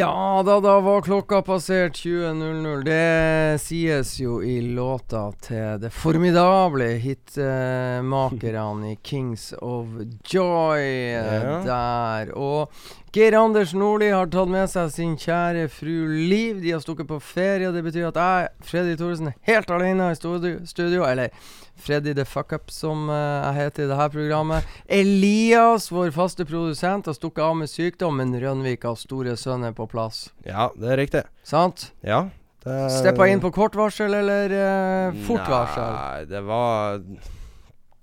Ja da, da var klokka passert 20.00. Det sies jo i låta til det formidable hitmakerne i Kings of Joy eh, Ja. der. Og Geir Anders Nordli har tatt med seg sin kjære fru Liv. De har stukket på ferie. Det betyr at jeg, Freddy Thoresen, helt alene i studio. eller Freddy the Fuck Up, som eh, jeg heter i dette programmet. Elias, vår faste produsent, har stukket av med sykdom, men Rønvik har store sønn er på plass. Ja, det er riktig. Sant? Ja. Det, Steppa inn på kort varsel, eller uh, fort varsel? Nei, det var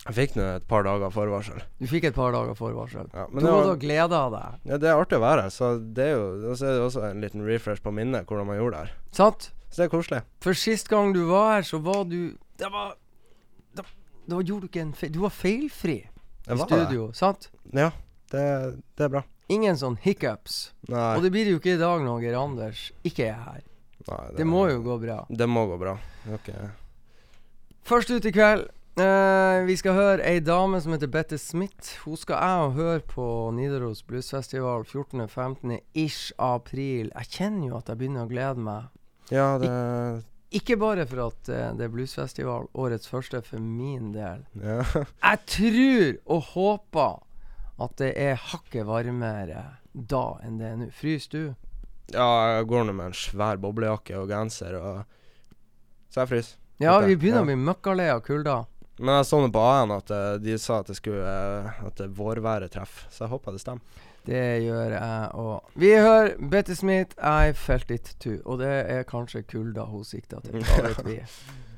Jeg fikk nå et par dager forvarsel. Du fikk et par dager forvarsel. Ja, Du hadde da deg. ja, det er artig å være her, så det er jo så er det også en liten refresh på minnet hvordan man gjorde det her. Sant? Så det er koselig. For sist gang du var her, så var du Det var Da, da gjorde du ikke en feil Du var feilfri i var det. studio, sant? Ja, det, det er bra. Ingen sånn hiccups. Nei, Og det blir det jo ikke i dag når Geir Anders ikke er her. nei Det må jo gå bra. Det må gå bra. Ok. Først ut i kveld. Eh, vi skal høre ei dame som heter Bette Smith. Hun skal jeg og høre på Nidaros Bluesfestival 14.-15. ish april. Jeg kjenner jo at jeg begynner å glede meg. Ja, det Ikke bare for at uh, det er bluesfestival, årets første for min del. Ja. Jeg tror og håper at det er hakket varmere da enn det er nå. Fryser du? ja, jeg går nå med en svær boblejakke og genser og Så jeg fryser. Ja, vi begynner å bli møkkalei av kulda. Men jeg så nå på A-en at eh, de sa at det skulle eh, At det vårværet treffer, så jeg håper det stemmer. Det gjør jeg òg. Vi hører Betty Smith, 'I Felt It Too'. Og det er kanskje kulda hun sikter til.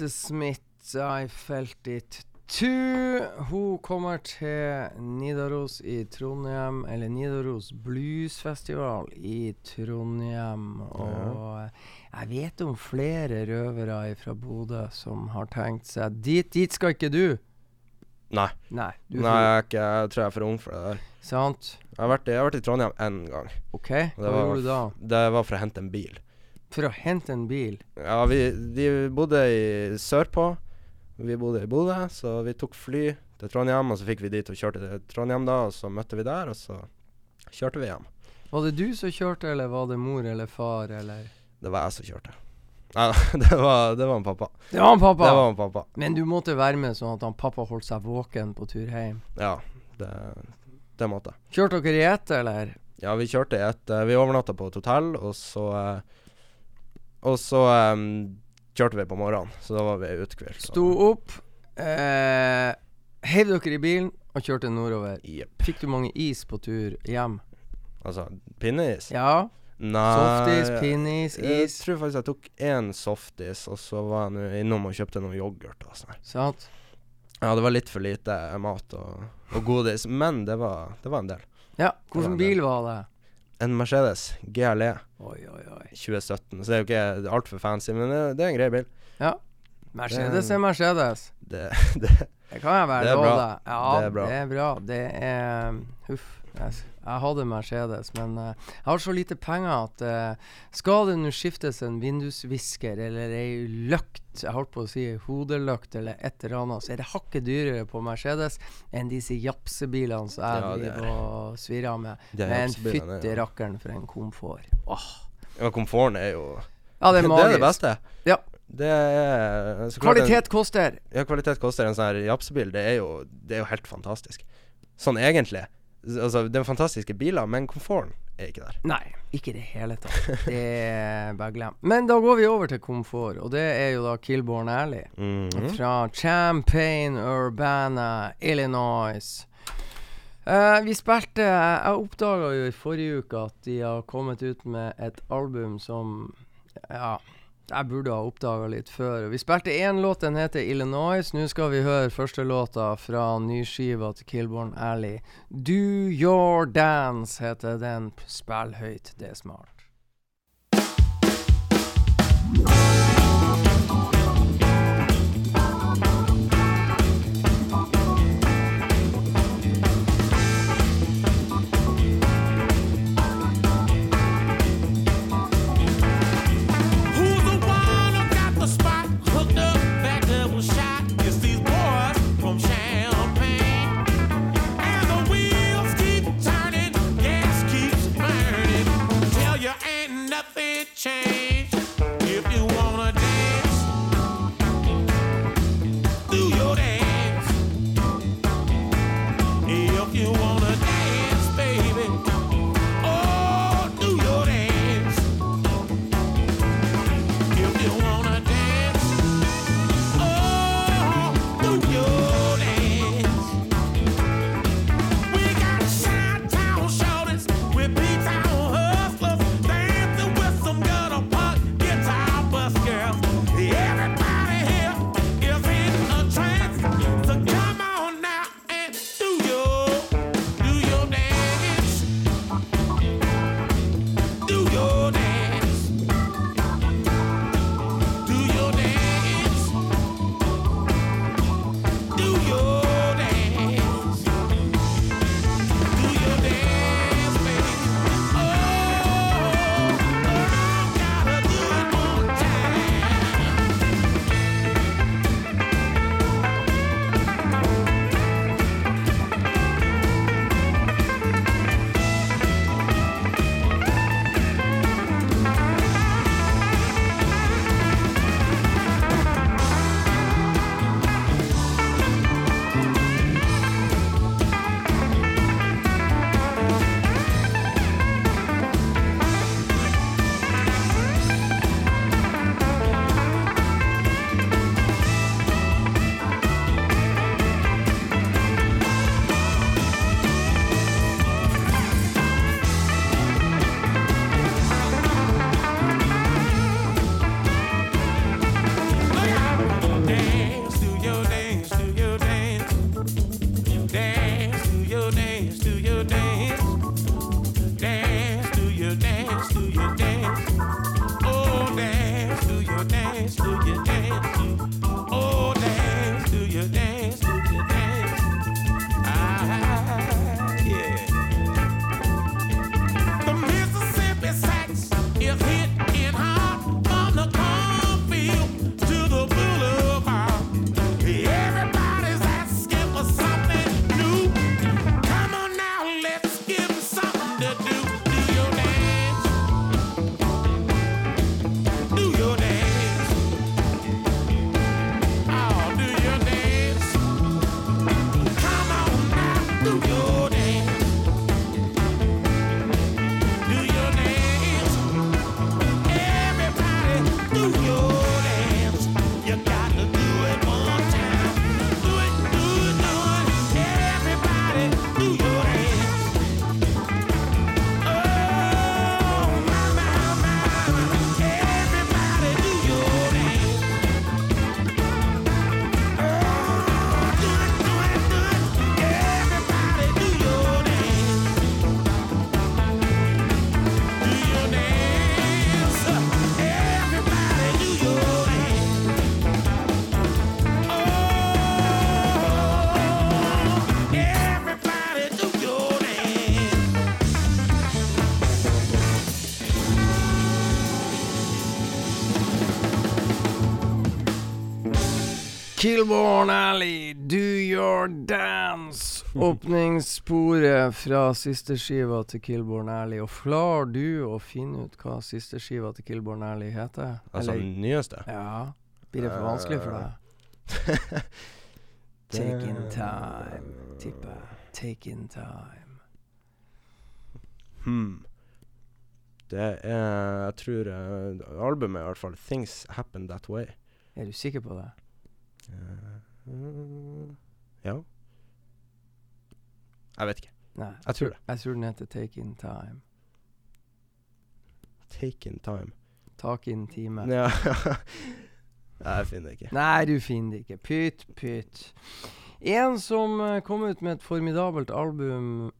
Bette Smith, I felt it too. Hun kommer til Nidaros i Trondheim, eller Nidaros Bluesfestival i Trondheim. Og jeg vet om flere røvere fra Bodø som har tenkt seg dit. Dit skal ikke du? Nei. Nei. Du Nei, jeg, er ikke, jeg tror jeg er for ung for det der. Sant? Jeg har vært, i- jeg har vært i Trondheim én gang. OK, hva var- gjorde du da? Det var for å hente en bil. For å hente en bil? Ja, vi de bodde i sørpå. Vi bodde i Bodø, så vi tok fly til Trondheim, og så fikk vi dit og kjørte til Trondheim da, og så møtte vi der, og så kjørte vi hjem. Var det du som kjørte, eller var det mor eller far, eller Det var jeg som kjørte. Nei, det var, det var en pappa. Det var en pappa! Det var en pappa. Men du måtte være med sånn at han pappa holdt seg våken på tur hjem. Ja, det, det måtte jeg. Kjørte dere i ett, eller? Ja, vi kjørte i et eh, Vi overnatta på et hotell, og så eh, Og så um, kjørte vi på morgenen, så da var vi uthvilt. Sto opp, eh, heiv dere i bilen og kjørte nordover. Yep. Fikk du mange is på tur hjem? Altså, pinneis? Ja. Nei Softis, is Jeg tror faktisk jeg tok én softis, og så var jeg nå innom og kjøpte noe yoghurt og sånn. Sant? Ja, det var litt for lite mat og, og godis, men det var, det var en del. Ja. Hvilken bil var det? En Mercedes GLE Oi, oi, oi. 2017, så det er jo ikke altfor fancy, men det, det er en grei bil. Ja. Mercedes Det- er Mercedes. Det, det Det kan jeg være love deg. Ja, Det er bra. Det er bra. Det er Huff. Jeg, jeg hadde Mercedes, men uh, jeg har så lite penger at uh, skal det nå skiftes en vindusvisker eller ei løkt, jeg holdt på å si hodeløkt eller et eller annet, så er det hakket dyrere på Mercedes enn disse japsebilene som jeg Ja, er driver og svirrer med. Men fytti rakkeren for en komfort. Åh. Ja, komforten er jo Ja, det er det, er det beste. Ja. Det er kvalitet en- koster. Ja, kvalitet koster. En sånn her japsebil, det er jo Det er jo helt fantastisk. Sånn egentlig. Altså, det er fantastiske biler, men komforten er ikke der. Nei, ikke i det hele tatt. Det er bare glem. Men da går vi over til komfort, og det er jo da Killborn Alley. -hmm. Fra Champaign, Urbana, Illinois. Uh, vi spilte Jeg oppdaga jo i forrige uke at de har kommet ut med et album som Ja, jeg burde ha oppdaga litt før. Vi spilte én låt, den heter Illinois. Nå skal vi høre første låta fra nyskiva til Kilborn Alley. Do Your Dance heter den. Spill høyt, det er smart. Kilborn Alley, Do Your Dance. Åpningssporet fra sisteskiva til Kilborn Alley. Og klarer du å finne ut hva sisteskiva til Kilborn Alley heter? Altså Eller- den nyeste. ja. Blir det for vanskelig for deg? Take in time, tipper jeg. Take in time. Hmm. Det er Jeg tror eh, albumet er i hvert fall 'Things Happen That Way'. Er du sikker på det? Eh, ja. Jeg vet ikke. Nei. Jeg tror det. Jeg tror den heter Take in time. Take in time. Tak in time. Ja. jeg finner det ikke. Nei, du finner det ikke. Pytt, pytt. En som eh, kom ut med et formidabelt album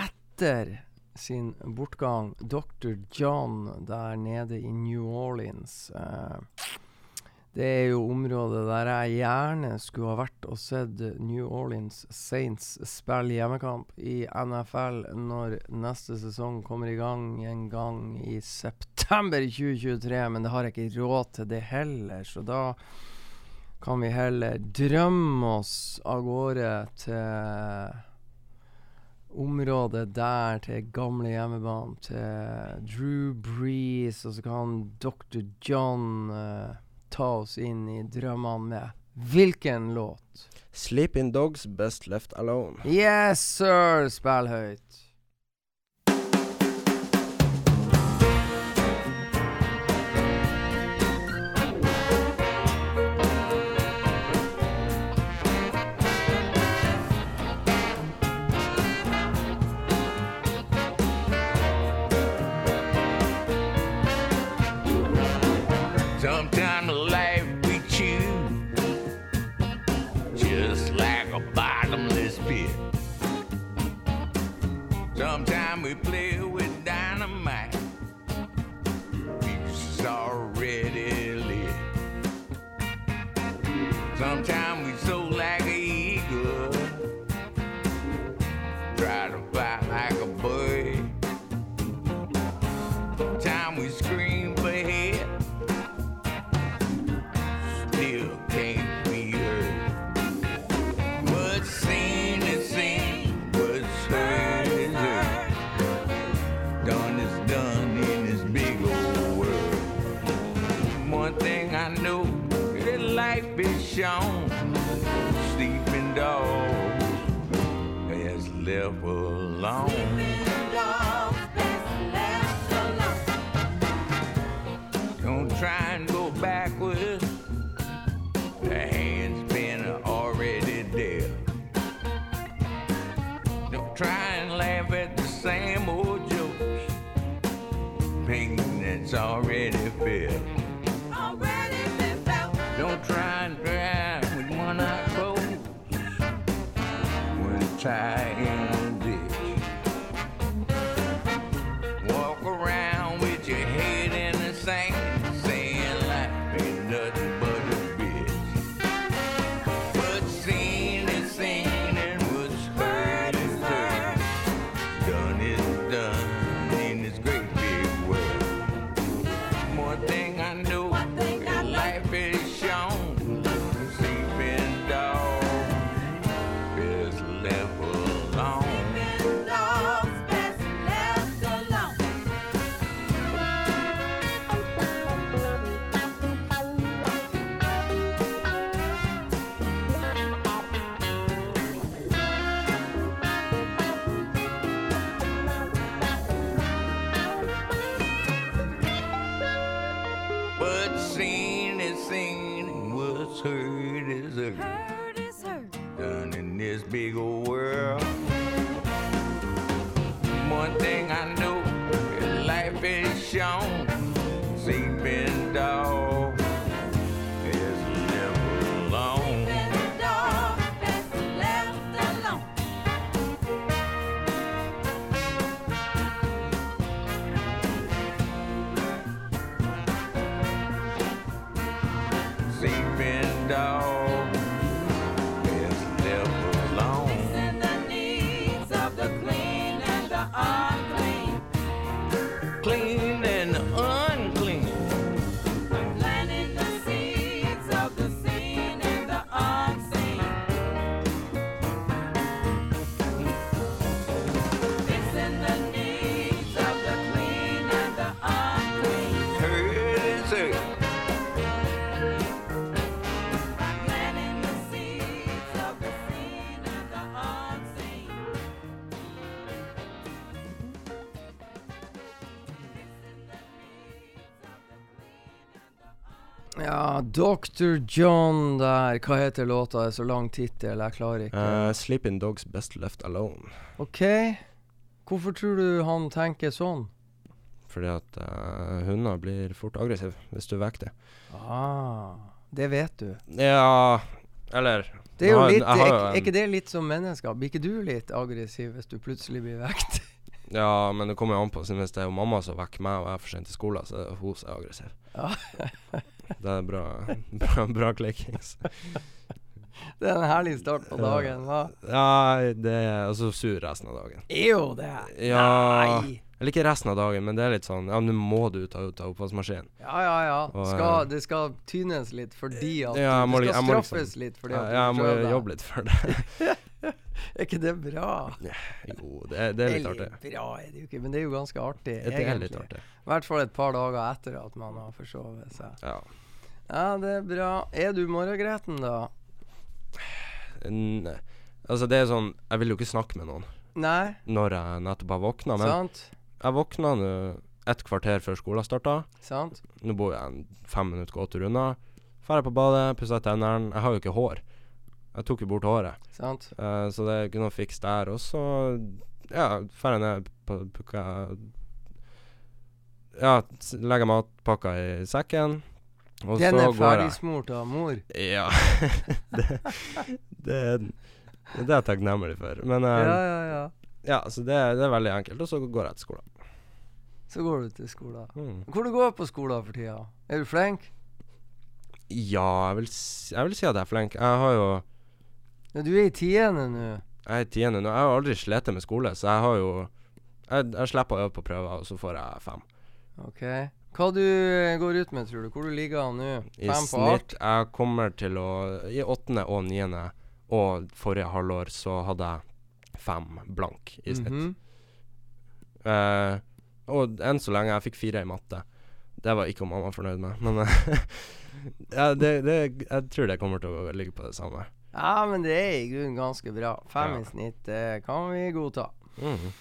etter sin bortgang, Dr. John, der nede i New Orleans. Eh, det er jo området der jeg gjerne skulle ha vært og sett New Orleans Saints spille hjemmekamp i NFL når neste sesong kommer i gang en gang i september 2023, men det har jeg ikke råd til det heller, så da kan vi heller drømme oss av gårde til området der, til gamle hjemmebane, til Drew Brees, og så kan Dr. John eh, ta oss inn i drømmene med hvilken låt? Sleeping Dogs Best Left Alone. Yes, sir! Spill høyt. try. Dr. John der. Hva heter låta? Det er så lang tittel, jeg klarer ikke. Uh, 'Sleeping Dogs Best Left Alone'. OK. Hvorfor tror du han tenker sånn? Fordi at uh, hunder blir fort aggressive hvis du vekker dem. Ah, det vet du. Ja Eller Det er jo litt, har er, er ikke det litt som mennesker? Blir ikke du litt aggressiv hvis du plutselig blir vekt? Ja, men det kommer jo an på. Hvis det er jo mamma som vekker meg og jeg er for sent til skolen, så er det hun som er aggressiv. Ja. det er bra, bra, bra klikkings. Det er en herlig start på dagen, hva? Ja, det er altså sur resten av dagen. Er jo det. Ja Nei. Eller ikke resten av dagen, men det er litt sånn Ja, nå må du ta ut av oppvaskmaskinen. Ja, ja, ja. Og, Skal, eh, det skal tynes litt fordi at Ja, jeg må Det skal straffes må liksom- straffes litt fordi Ja, at jeg du må prøver deg. jobbe litt for det. Er ikke det bra? Jo, det er, det er litt artig. bra er det jo ikke, men det er jo ganske artig, Det er litt artig. I hvert fall et par dager etter at man har forsovet seg. Ja. Ja, det er bra. Er du morgengretten, da? N altså, det er sånn Jeg vil jo ikke snakke med noen Nei, når jeg nettopp har våkna, men sant? jeg våkna nå et kvarter før skolen starta. Sant? Nå bor jeg en fem minutter gåtur unna. Drar på badet, pusser tennene. Jeg har jo ikke hår. Jeg tok jo bort håret, Sant? Eh, så det er ikke noe fiks der. Og så ja, drar jeg ned på pukka Ja, legger matpakka i sekken. Og Den er ferdigsmurt av mor. Ja. det, det, er- det er jeg takknemlig for. Men um, Ja, ja, ja. ja, så det, det er veldig enkelt. Og så går jeg til skolen. Så går du til skolen. Mm. Hvor du går på skolen for tida? Er du flink? Ja, jeg vil, jeg vil si at jeg er flink. Jeg har jo Ja, du er i tiende nå. Jeg er i tiende nå. Jeg har aldri slitt med skole, så jeg har jo Jeg, jeg slipper å øve på prøver, og så får jeg fem. OK. Hva du eh, går ut med, tror du? Hvor du ligger an nå? I snitt Jeg kommer til å I åttende og niende og forrige halvår så hadde jeg fem blank i snitt. Mhm. Eh, og enn så lenge jeg fikk fire i matte. Det var ikke mamma fornøyd med, men eh, ja, det, det, jeg tror det kommer til å ligge på det samme. Ja, men det er i grunnen ganske bra. Fem Ja. i snitt, det kan vi godta. Mm.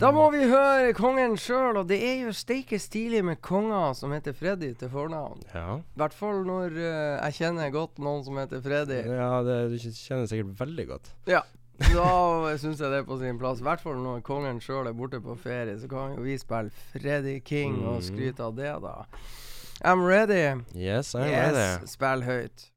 Da må vi høre kongen sjøl, og det er jo steike stilig med konger som heter Freddy til fornavn. Ja. Hvert fall når uh, jeg kjenner godt noen som heter Freddy. ja det, du kjenner sikkert veldig godt. Ja. Da syns jeg det er på sin plass. I hvert fall når kongen sjøl er borte på ferie, så kan jo vi spille Freddy King og Mm. skryte av det, da. I'm ready. Yes, I'm yes, ready. spill høyt.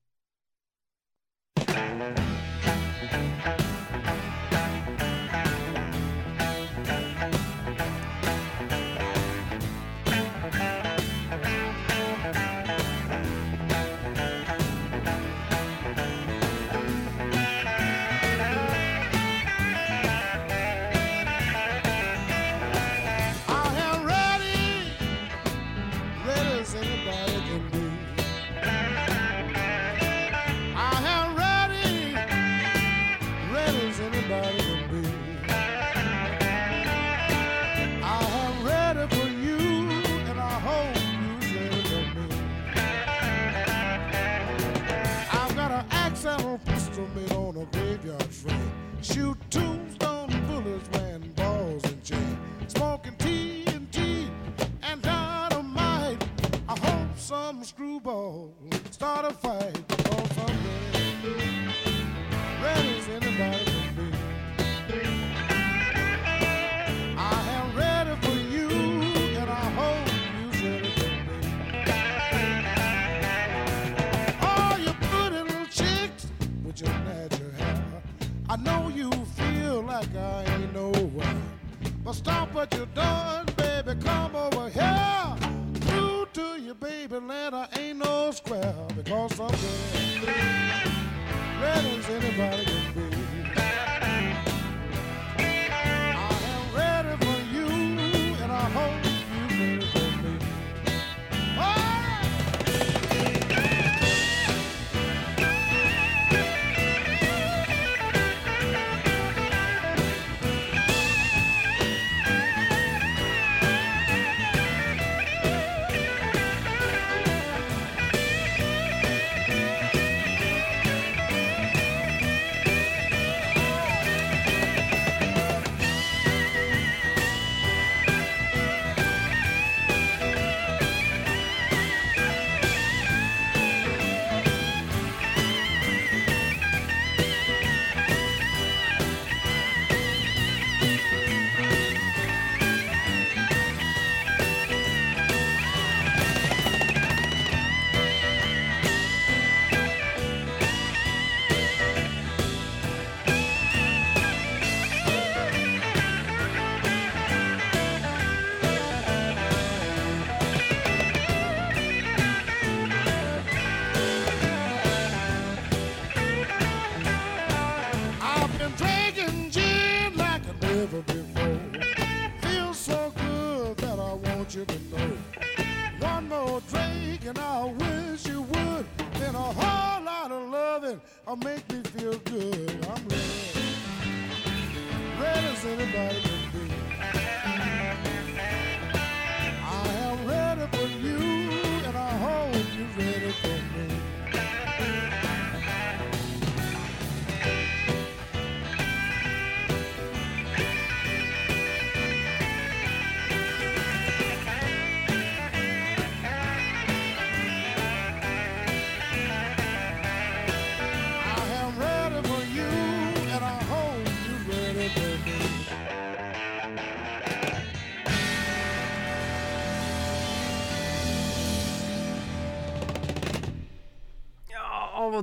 little on a graveyard train. Shoot two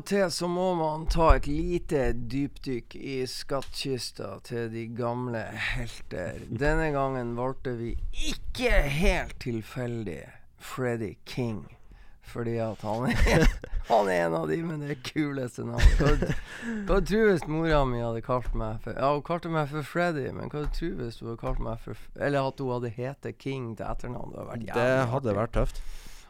og til så må man ta et lite dypdykk i skattkista til de gamle helter. Denne gangen valgte vi ikke helt tilfeldig Freddy King. Fordi at han er, han er en av de med det kuleste navnet. Hva, tror du hvis mora mi hadde kalt meg for Ja, hun kalte meg for Freddy, men hva tror du hvis hun hadde kalt meg for Eller at hun hadde hete King til etternavn? Det hadde vært Det hadde vært tøft.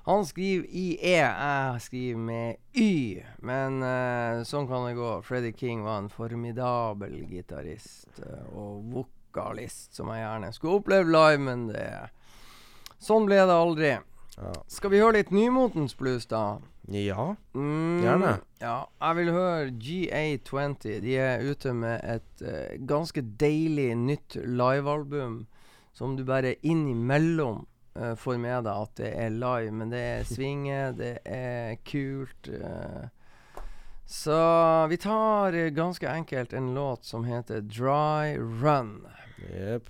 Han skriver IE, jeg skriver med Y. Men uh, sånn kan det gå. Freddie King var en formidabel gitarist uh, og vokalist som jeg gjerne skulle oppleve live, men det Sånn ble det aldri. Ja. Skal vi høre litt nymotens blues, da? ja. Mm, Gjerne. Ja, jeg vil høre GA20. De er ute med et uh, ganske deilig nytt livealbum som du bare innimellom uh, får med deg at det er live. Men det er svinger, det er kult. Uh. så vi tar ganske enkelt en låt som heter Dry Run. Jepp.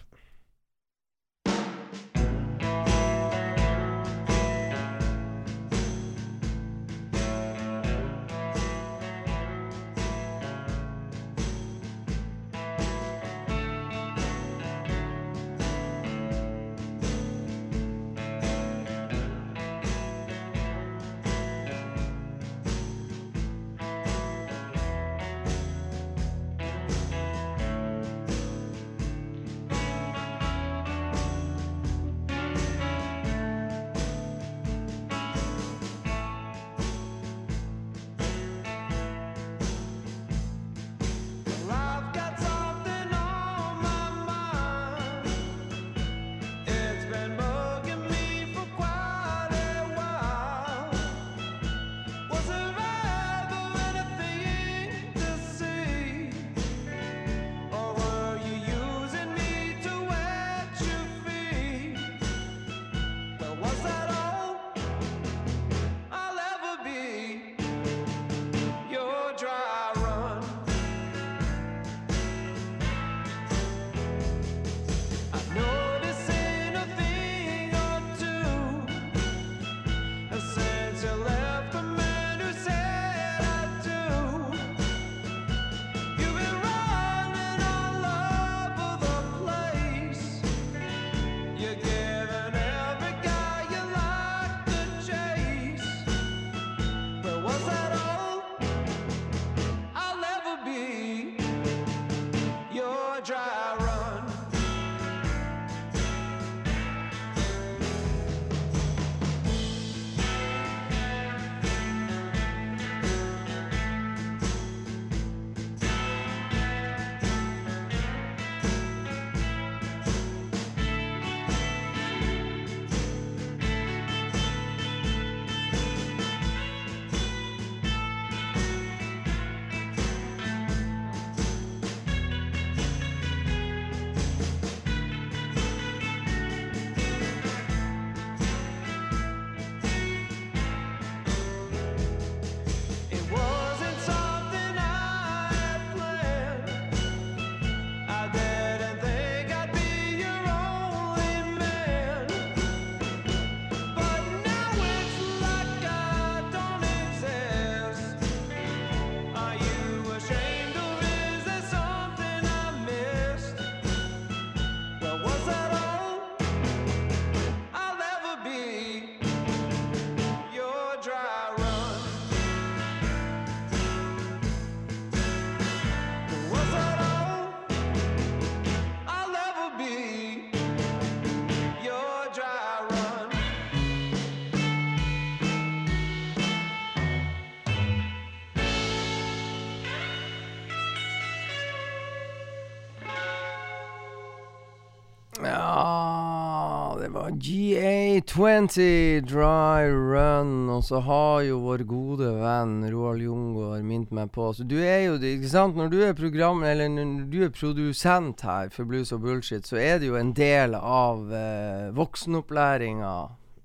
GA20 Dry Run, og så har jo vår gode venn Roald Jungård minnet meg på Så du er jo ikke sant? Når du er program Eller når du er produsent her for Blues og Bullshit, så er det jo en del av eh, voksenopplæringa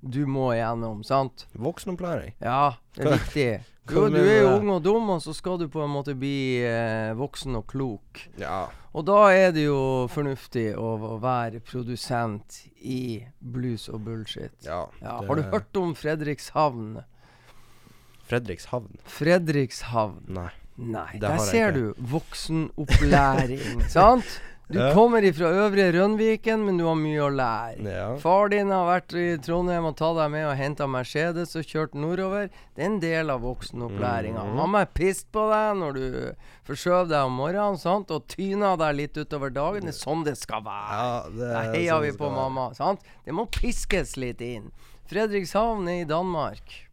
du må igjennom, sant? Voksenopplæring. Ja, det er viktig. Jo, du er jo ung og dum, og så skal du på en måte bli eh, voksen og klok. Ja. Og da er det jo fornuftig å, å være produsent i blues og bullshit. ja Ja, har du hørt om Fredrikshavn? Fredrikshavn? Fredrikshavn. Nei. Nei, der ser du voksenopplæring, sant? Du Ja. kommer ifra Øvre Rønviken, men du har mye å lære. Ja. Far din har vært i Trondheim og tatt deg med og henta Mercedes og kjørt nordover. Det er en del av voksenopplæringa. Mm. Mamma er pissed på deg når du forskjøv deg om morgenen sant? og tyna deg litt utover dagen. Det er sånn det skal være. Ja, det Der er heier sånn vi på mamma. sant? Det må piskes litt inn. Fredrikshavn er i Danmark.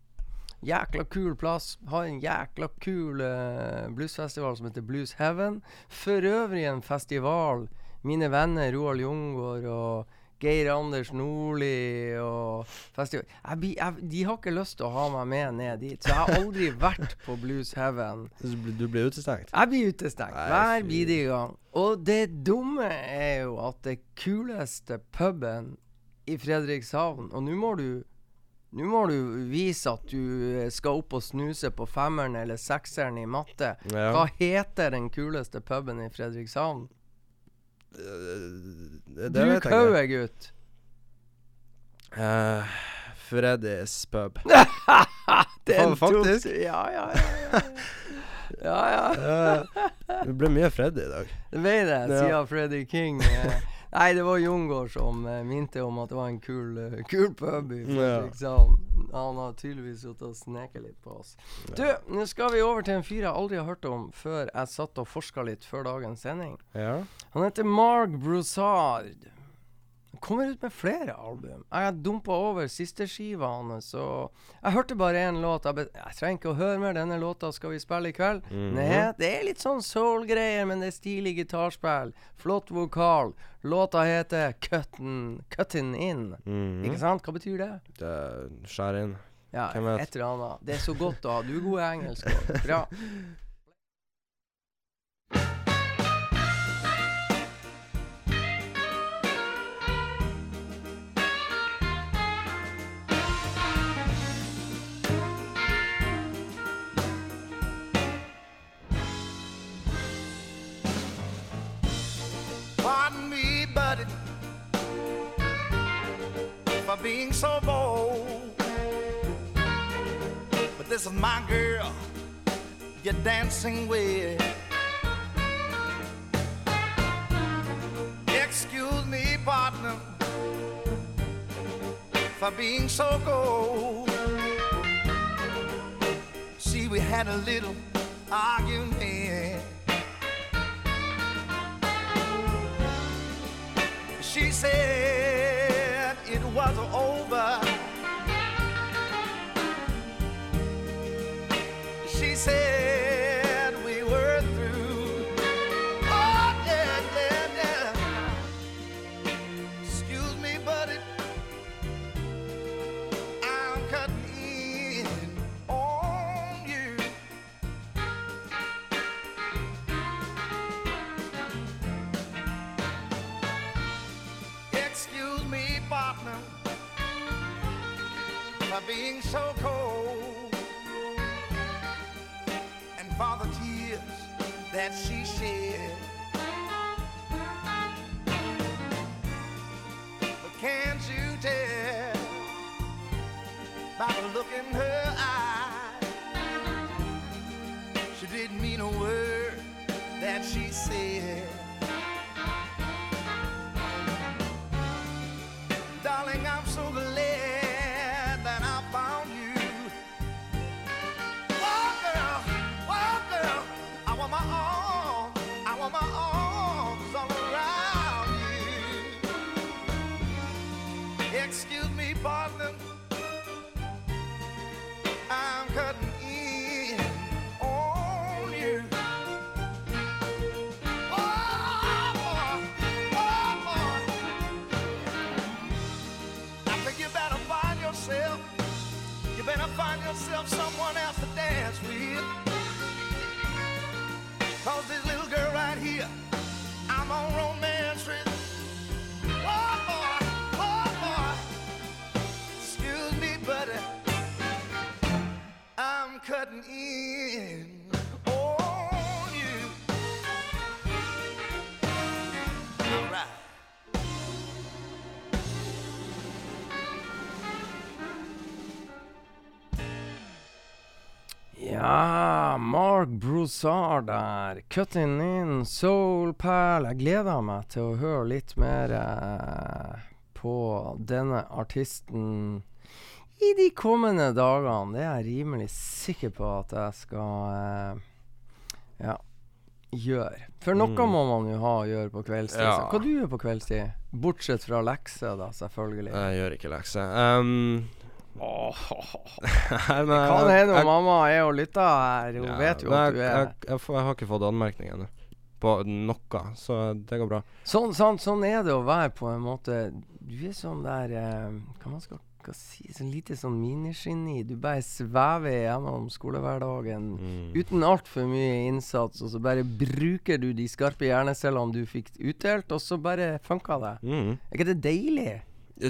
Jækla kul plass. Har en jækla kul uh, bluesfestival som heter Blues Heaven. For øvrig en festival mine venner Roald Jungård og Geir Anders Nordli og festival jeg, blir- jeg, De har ikke lyst til å ha meg med ned dit, så jeg har aldri vært på Blues Heaven. Du blir- utestengt? Jeg blir utestengt hver bidige gang. Og det dumme er jo at det kuleste puben i Fredrikshavn Og nå må du Nå må du vise at du eh, skal opp og snuse på femmeren eller sekseren i matte. Ja. Hva heter den kuleste puben i Fredrikshavn? Det, det Du vet jeg ikke. kaue, gutt. Uh, Freddys pub. det er faktisk. Ja, ja, ja. Ja, ja. ja. Eh, det ble mye Freddy i dag. Det ble det, siden Freddy King. Eh, nei, det var Jungård som eh, minte om at det var en kul, eh, kul pub i Ja. Fredrikshavn. Han har tydeligvis sittet og sneket litt på oss. Du, nå skal vi over til en fyr jeg aldri har hørt om før jeg satt og forska litt før dagens sending. Ja. Han heter Mark Broussard. Kommer ut med flere album. Jeg dumpa over siste skiva hans, og jeg hørte bare én låt. Jeg, jeg trenger ikke å høre mer. Denne låta skal vi spille i kveld. Mhm. Nei, det er litt sånn soul-greier, men det er stilig gitarspill. Flott vokal. Låta heter Cuttin', Cuttin' In. Mhm. Ikke sant? Hva betyr det? Det skjærer inn. Ja, et eller annet. Det er så godt å ha. Du er god i engelsk. Bra. being so bold. But this is my girl you're dancing with. Excuse me, partner, for being so cold. See, we had a little argument. She said it was over. She said being so cold and for the tears that she shed. But can't you tell by the look in her eye? She didn't mean a word that she said. Cutting in Soul Pal. Jeg gleder meg til å høre litt mer eh, på denne artisten i de kommende dagene. Det er jeg rimelig sikker på at jeg skal eh, ja, gjøre. For noe Mm. må man jo ha å gjøre på kveldstid. Ja. Hva du gjør på kveldstid? Bortsett fra lekser, da, selvfølgelig. Jeg gjør ikke lekser. Um, Nei, men Kan hende mamma er og lytter her. Hun Ja, vet jo at du er jeg, jeg, jeg har ikke fått anmerkning ennå på noe, så det går bra. Sånn, sånn, sånn er det å være på en måte Du er sånn der eh, Hva man skal hva si Sånn lite sånn minigeni. Du bare svever gjennom skolehverdagen Mm. uten altfor mye innsats, og så bare bruker du de skarpe hjernecellene du fikk utdelt, og så bare funka det. Mm. Er ikke det deilig?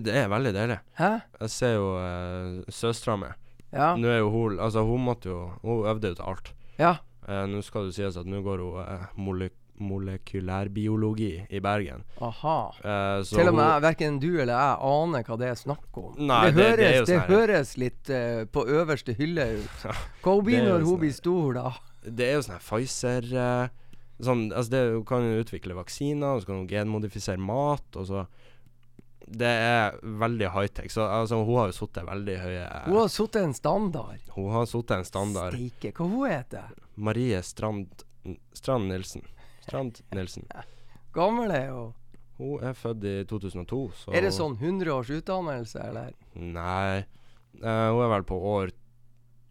Det er veldig deilig. Hæ? Jeg ser jo uh, søstera mi. Ja. Nå er jo hun Altså, hun måtte jo Hun øvde jo til alt. ja. Uh, nå skal det sies at nå går hun uh, mole molekylærbiologi i Bergen. Aha. Uh, så Til og med verken du eller jeg aner hva det er snakk om. Nei, det, det- høres, det jo det sånn høres litt uh, på øverste hylle ut. Hva blir når hun blir stor, da? Det er jo sånn Pfizer uh, Sånn, altså det Hun kan jo utvikle vaksiner, og så kan hun genmodifisere mat, og så Det er veldig high-tech. Så altså, hun har jo sittet veldig høye Hun har sittet en standard. Hun har sittet en standard. Steike. Hva hun heter Marie Strand Strand Nilsen. Strand Nilsen. Gammel er hun. Hun er født i 2002, så Er det sånn 100 års utdannelse, eller? Nei. Eh, hun er vel på år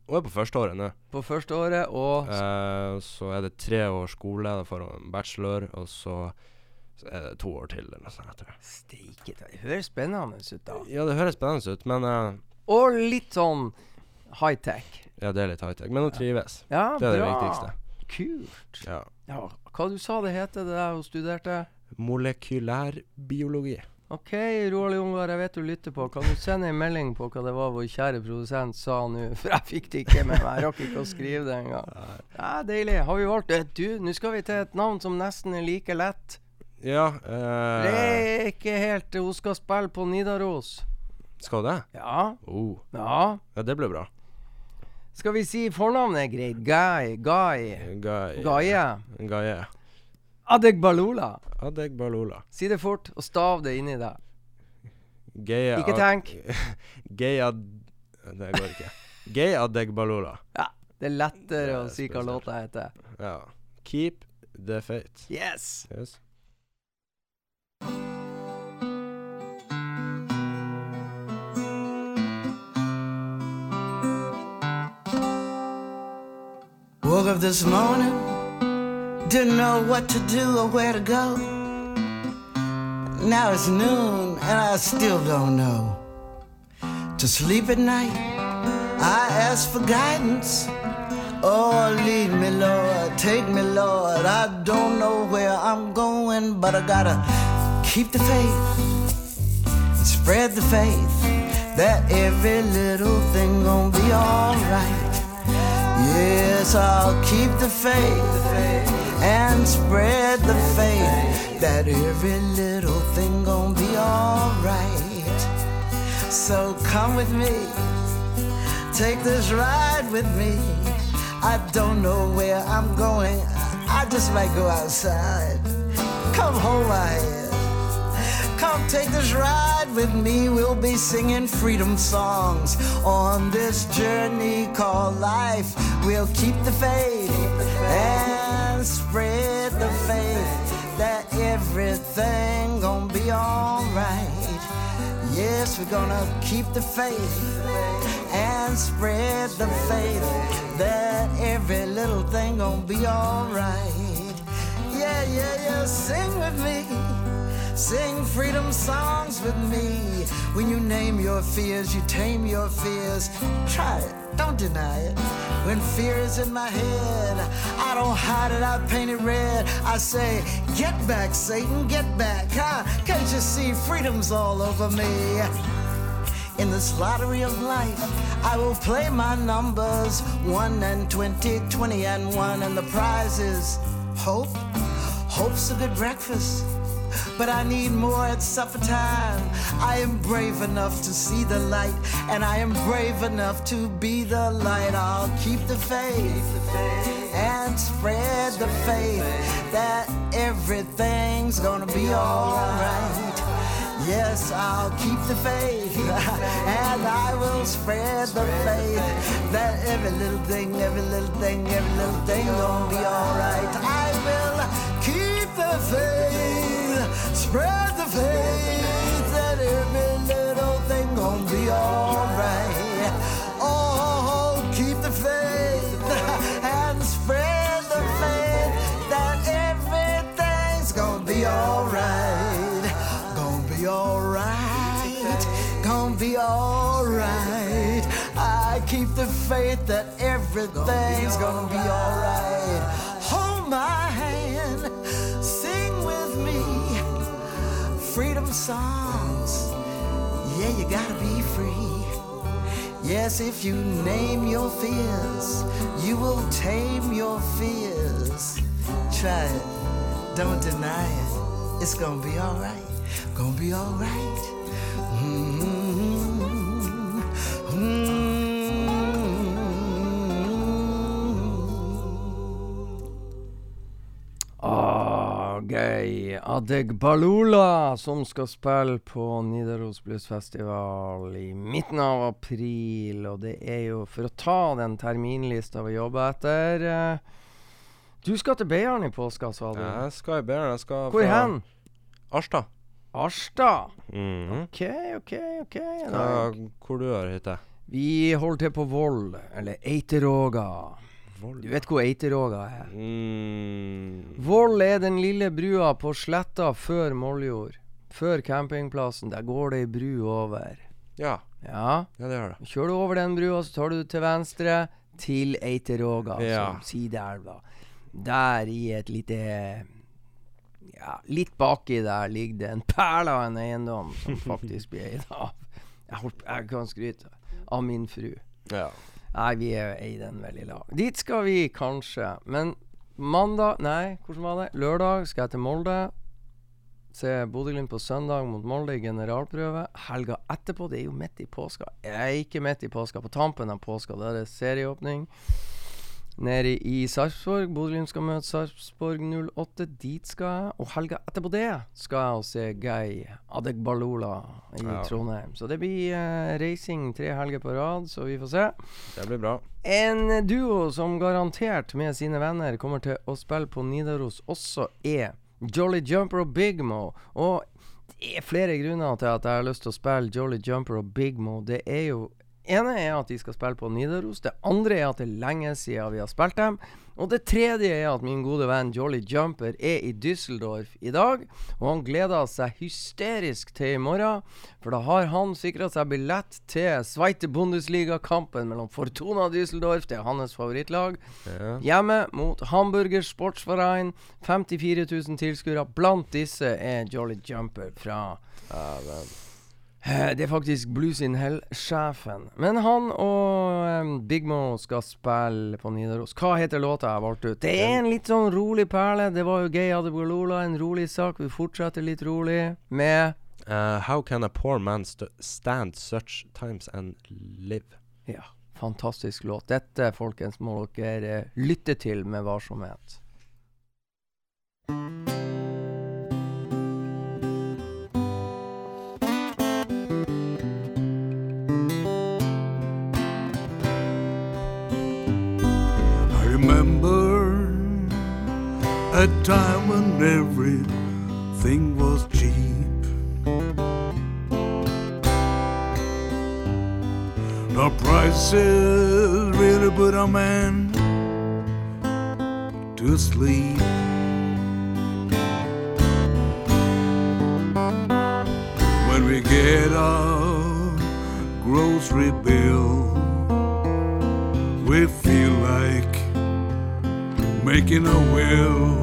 Hun er på førsteåret nå. På første året, og Eh, så er det tre år skole, da får hun en bachelor, og så, to år til, eller noe sånt. Steike ta. Det høres spennende ut, da. Ja, det høres spennende ut, men uh, Og litt sånn high-tech. Ja, det er litt high-tech. Men hun trives. Ja, Det er det viktigste. Kult. Ja. Ja, hva du sa det heter det der hun studerte? Molekylærbiologi. OK, Roald Jungar, jeg vet du lytter på. Kan du sende en melding på hva det var vår kjære produsent sa nå? For jeg fikk det ikke med meg. Jeg rakk ikke å skrive det engang. Ja, deilig. Har vi valgt det? Du, nå skal vi til et navn som nesten er like lett. Ja Det eh, er ikke helt Hun skal spille på Nidaros. Skal det? Ja. Oh. Ja. Ja, det blir bra. Skal vi si fornavnet er greit? Guy. Guy. Guy. Gaie. Gaye. Adegbalula. Adegbalula. Si det fort, og stav det inni deg. Geia Ikke tenk. Geia. Det går ikke. Gay adegbalola. Ja. Det er lettere Det er å si hva låta heter. Ja. Keep the faith. Yes! Yes. Woke up this morning, didn't know what to do or where to go. Now it's noon and I still don't know. To sleep at night, I ask for guidance. Oh, lead me, Lord, take me, Lord. I don't know where I'm going, but I gotta keep the faith and spread the faith that every little thing gonna be alright. Yes, I'll keep the faith and spread the faith that every little thing gonna be alright. So come with me, take this ride with me. I don't know where I'm going, I just might go outside. Come hold my hand. Come take this ride with me. We'll be singing freedom songs on this journey called life. We'll keep the faith and spread the faith that everything gonna be alright. Yes, we're gonna keep the faith and spread the faith that every little thing gonna be alright. Yeah, yeah, yeah, sing with me. Sing freedom songs with me. When you name your fears, you tame your fears. Try it, don't deny it. When fear is in my head, I don't hide it, I paint it red. I say, Get back, Satan, get back. Huh? Can't you see freedom's all over me? In this lottery of life, I will play my numbers 1 and 20, 20 and 1, and the prize is hope. Hope's a good breakfast, but I need more at supper time. I am brave enough to see the light, and I am brave enough to be the light. I'll keep the faith and spread the faith that everything's gonna be alright. Yes, I'll keep the faith and I will spread the faith that every little thing, every little thing, every little thing gonna be alright. I will keep the faith, spread the faith that every little thing gonna be alright. Oh, keep the faith and spread the faith that everything's gonna be alright. Gonna be alright. Gonna be alright. I keep the faith that everything's gonna be alright. Hold my hand. Freedom songs. Yeah, you gotta be free. Yes, if you name your fears, you will tame your fears. Try it, don't deny it. It's gonna be alright. Gonna be alright. Mm-hmm. Ah, gøy. Adeg Balula, som skal spille på Nidaros Bluesfestival i midten av april. Og det er jo for å ta den terminlista vi jobber etter. eh, Du skal til Beiarn i påska, sa du. Jeg skal i Beiarn. Jeg skal Hvor hen? Arstad. Arstad. -hmm. OK, OK, OK. Ja, Nei. hvor du er hytte? Vi holder til på Voll, eller Eiteråga. Du vet hvor Eiteråga er? Mm. Voll er den lille brua på sletta før Moldjord. Før campingplassen. Der går det ei bru over. Ja. Ja. ja, det gjør det. Kjører du over den brua, så tar du til venstre til Eiteråga, Ja. som sideelva. Der i et lite Ja, litt baki der ligger det en perle av en eiendom som faktisk blir eid av Jeg, holdt, jeg kan skryte av min fru. Ja. Nei, vi er i den veldig i lag. Dit skal vi kanskje. Men mandag Nei, hvordan var det? Lørdag skal jeg til Molde. Se Bodø-Glimt på søndag mot Molde i generalprøve. Helga etterpå, det er jo midt i påska. Jeg er ikke midt i påska. På tampen av påska, da er det serieåpning. Nede i Sarpsborg. Bodø-Glimt skal møte Sarpsborg 08. Dit skal jeg. Og helga etterpå det skal jeg og se Guy Adegbalola i Ja. Trondheim. Så det blir uh, reising tre helger på rad, så vi får se. Det blir bra. En duo som garantert med sine venner kommer til å spille på Nidaros også er Jolly Jumper og Big Mo. Og det er flere grunner til at jeg har lyst til å spille Jolly Jumper og Big Mo. Det er jo ene er at de skal spille på Nidaros. Det andre er at det er lenge siden vi har spilt dem. Og det tredje er at min gode venn Jolly Jumper er i Düsseldorf i dag. Og han gleder seg hysterisk til i morgen, for da har han sikra seg billett til Sveite Bundesliga-kampen mellom Fortuna Düsseldorf, det er hans favorittlag, Ja. hjemme mot Hamburger Sportsverein. 54 000 tilskuere. Blant disse er Jolly Jumper fra Eh, Det er faktisk Blues in Hell-sjefen. Men han og um, Big Mo skal spille på Nidaros. Hva heter låta jeg valgte ut? Det er en litt sånn rolig perle. Det var jo Gay Adebolola, en rolig sak. Vi fortsetter litt rolig med uh, how can a poor man st stand such times and live? Ja, fantastisk låt. Dette, folkens, må dere eh, lytte til med varsomhet. I a time when everything was cheap. The prices really put a man to sleep. When we get our grocery bill making a will.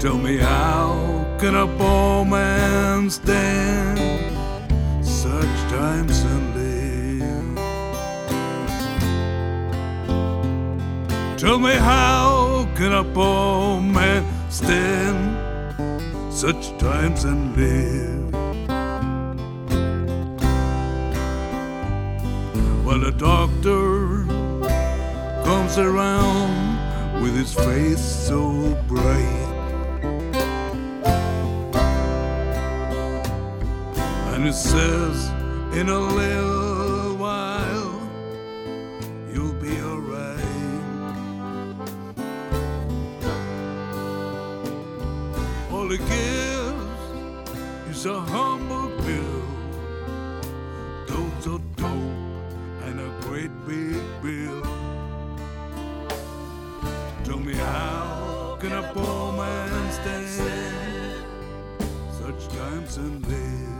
Tell me how can a poor man stand such times and live? Tell me how can a poor man stand such times and live? Well, the doctor comes around with his face so bright. And it says, in a little while, you'll be alright. All he gives is a humble pill, dose of dope, and a great big bill. A poor man stand such times and live?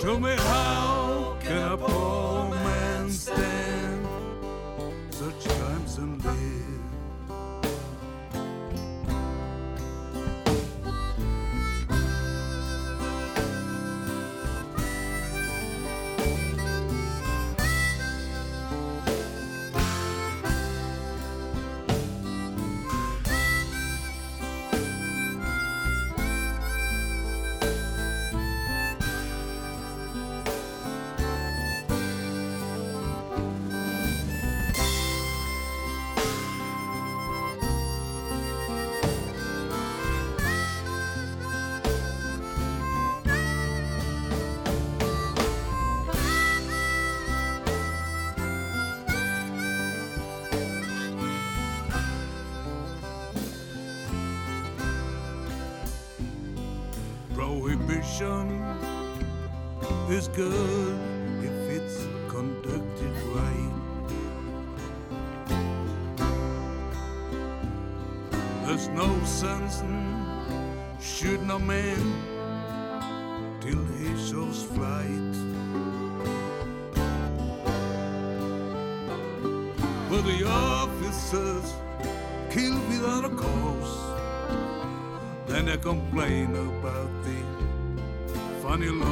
Tell me how Is good if it's conducted right. There's no sense in shooting a man till he shows fight. But the officers kill without a cause. Then they complain about the funny.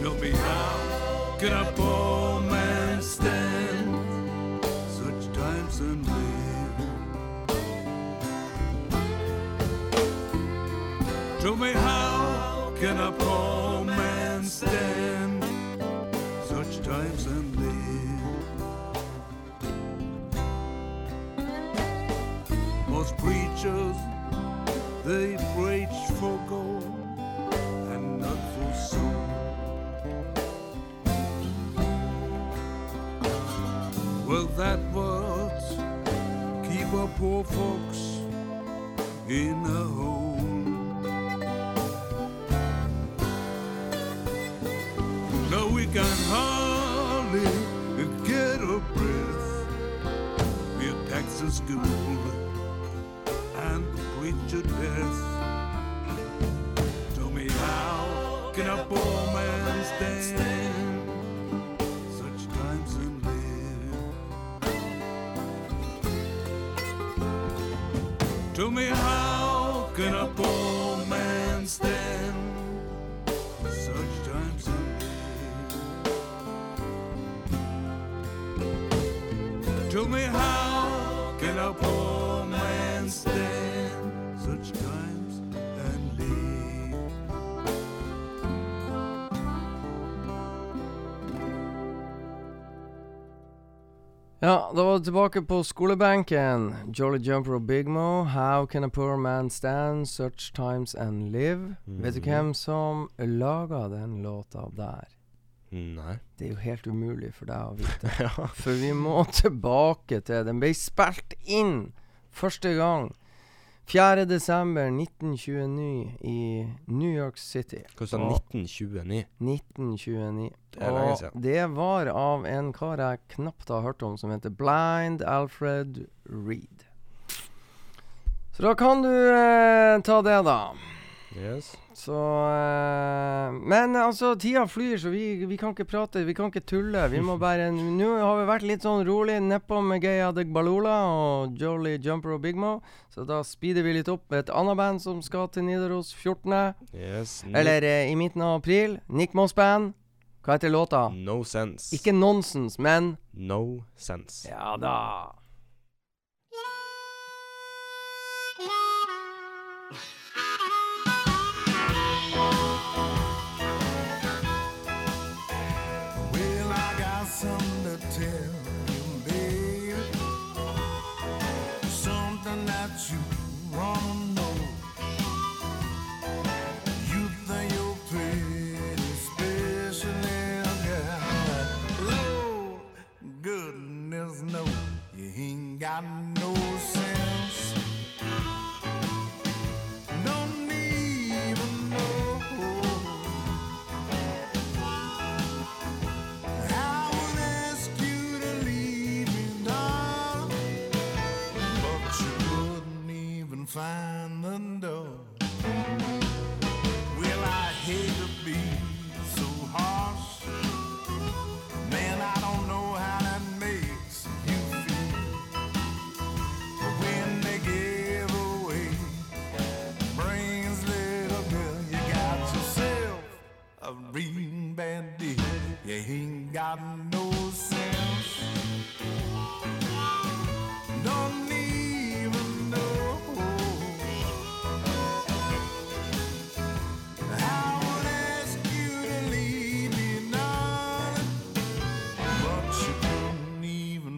Tell me how can a poor man stand such times and live? Tell me how can a poor man stand poor folks in a hole. No, we can hardly get a breath. We're Texas school and preach to death. Tell me how can a poor man stand Tell me how can a poor Ja, da var det tilbake på skolebenken. Jolly Jumper og Big Mo. How can a poor man stand such times and live? Vet du hvem som laga den låta der? Nei. Det er jo helt umulig for deg å vite. ja. For vi må tilbake til Den ble spilt inn første gang 4.12.1929 i New York City. Hva sa du 1929? 1929. Det er lenge siden. det var av en kar jeg knapt har hørt om, som heter Blind Alfred Reed. Så da kan du eh, ta det, da. Yes. Så eh, Men altså, tida flyr, så vi, vi kan ikke prate, vi kan ikke tulle. Vi må bare Nå har vi vært litt sånn rolig nedpå med Geya Degbalula og Jolly Jumper og Big Mo, så da speeder vi litt opp med et annet band som skal til Nidaros 14. yes. Eller eh, i midten av april. Nick Moss Band. Hva heter låta? No sense. Ikke Nonsense, men No sense. Ja da. No sense. Don't even know. I would ask you to leave me, but you couldn't even find the door.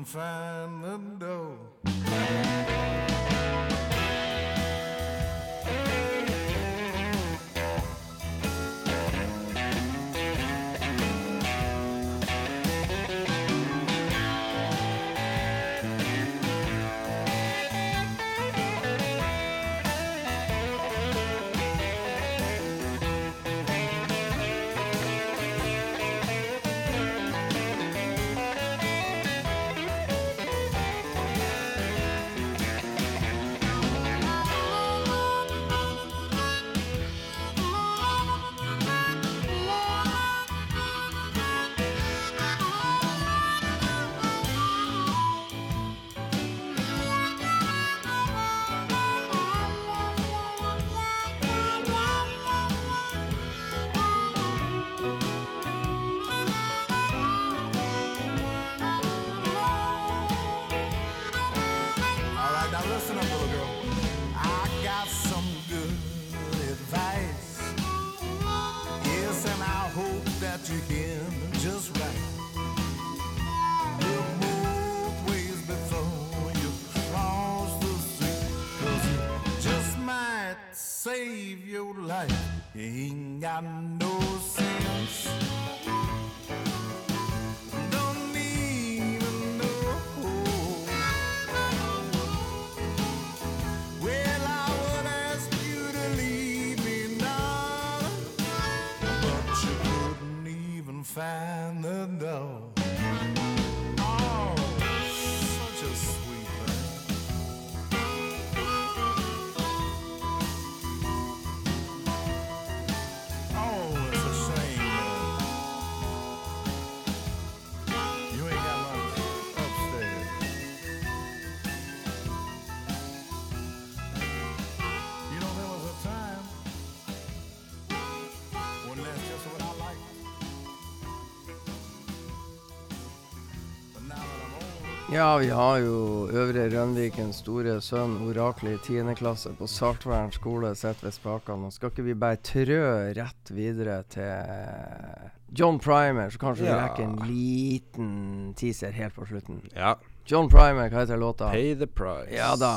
Find the door. Ja, vi har jo Øvre Rønvikens store sønn, oraklet i 10. klasse på Saltvern skole, sitter ved spakene. Og skal ikke vi bare trø rett videre til John Primer, så kanskje vi Ja. rekker en liten teaser helt på slutten. Ja. John Primer, hva heter låta? Pay the price. Ja da.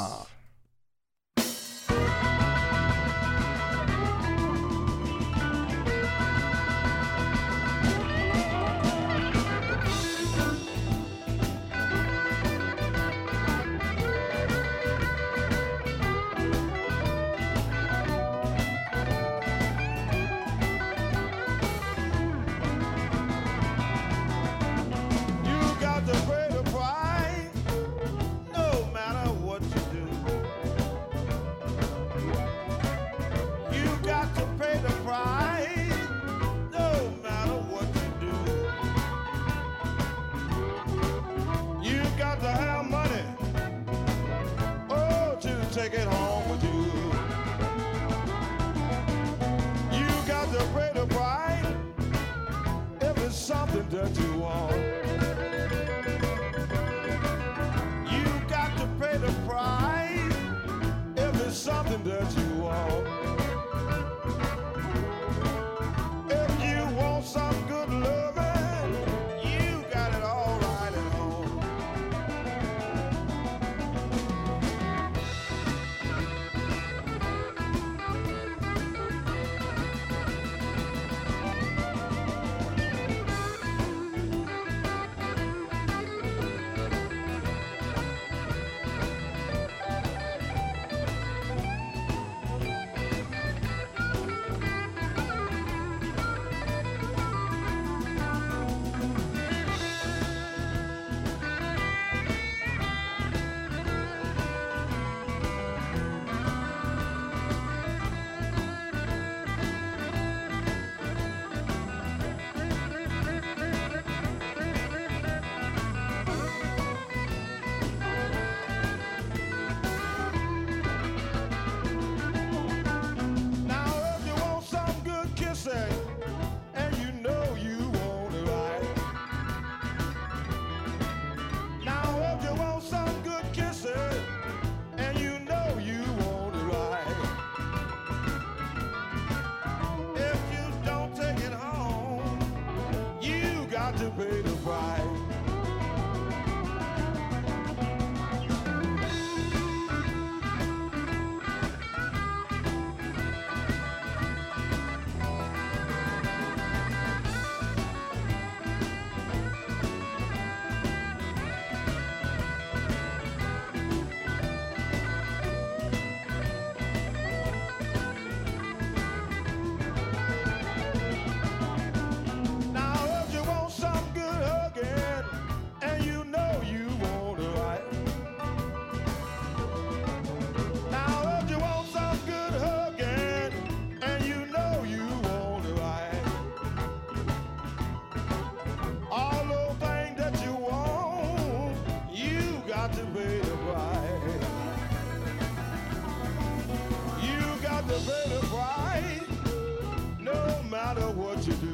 No matter what you do.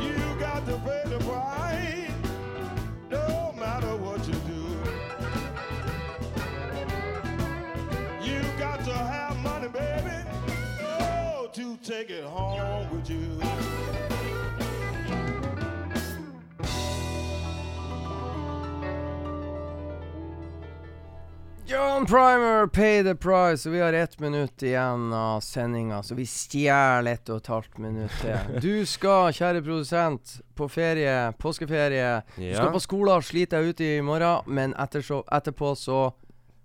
You got the no matter what you do. You got to have money, baby, oh, to take it home with you. John Primer, pay the price. Og vi har ett minutt igjen av sendinga, så vi stjeler ett og et halvt minutt til. Du skal, kjære produsent, på ferie, påskeferie. Du Ja. skal på skolen, slite deg ut i morgen, men etter så, etterpå så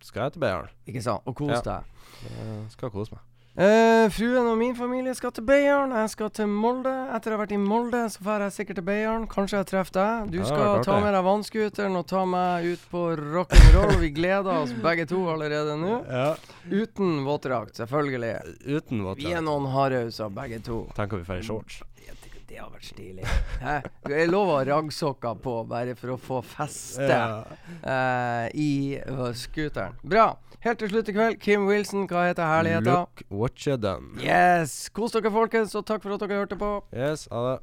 Skal jeg til Beiarn? Ikke sant? Og kos Ja. deg. Jeg skal kose meg. Eh, fruen og min familie skal til Beiarn. Jeg skal til Molde. Etter å ha vært i Molde, så drar jeg sikkert til Beiarn. Kanskje jeg treffer deg. Du Ja, skal ta med deg vannscooteren og ta meg ut på rock'n'roll. Vi gleder oss begge to allerede nå. Ja. Uten våtdrakt, selvfølgelig. Uten Vi er noen hardhauser begge to. Tenker vi får i shorts. Det har vært stilig. Hæ? Jeg lover rangsokker på, bare for å få feste Ja. uh, i uh, scooteren. Bra. Helt til slutt i kveld, Kim Wilson, hva heter herligheta? Look what you done. Yes! Kos dere, folkens, og takk for at dere hørte på. Yes, ha det.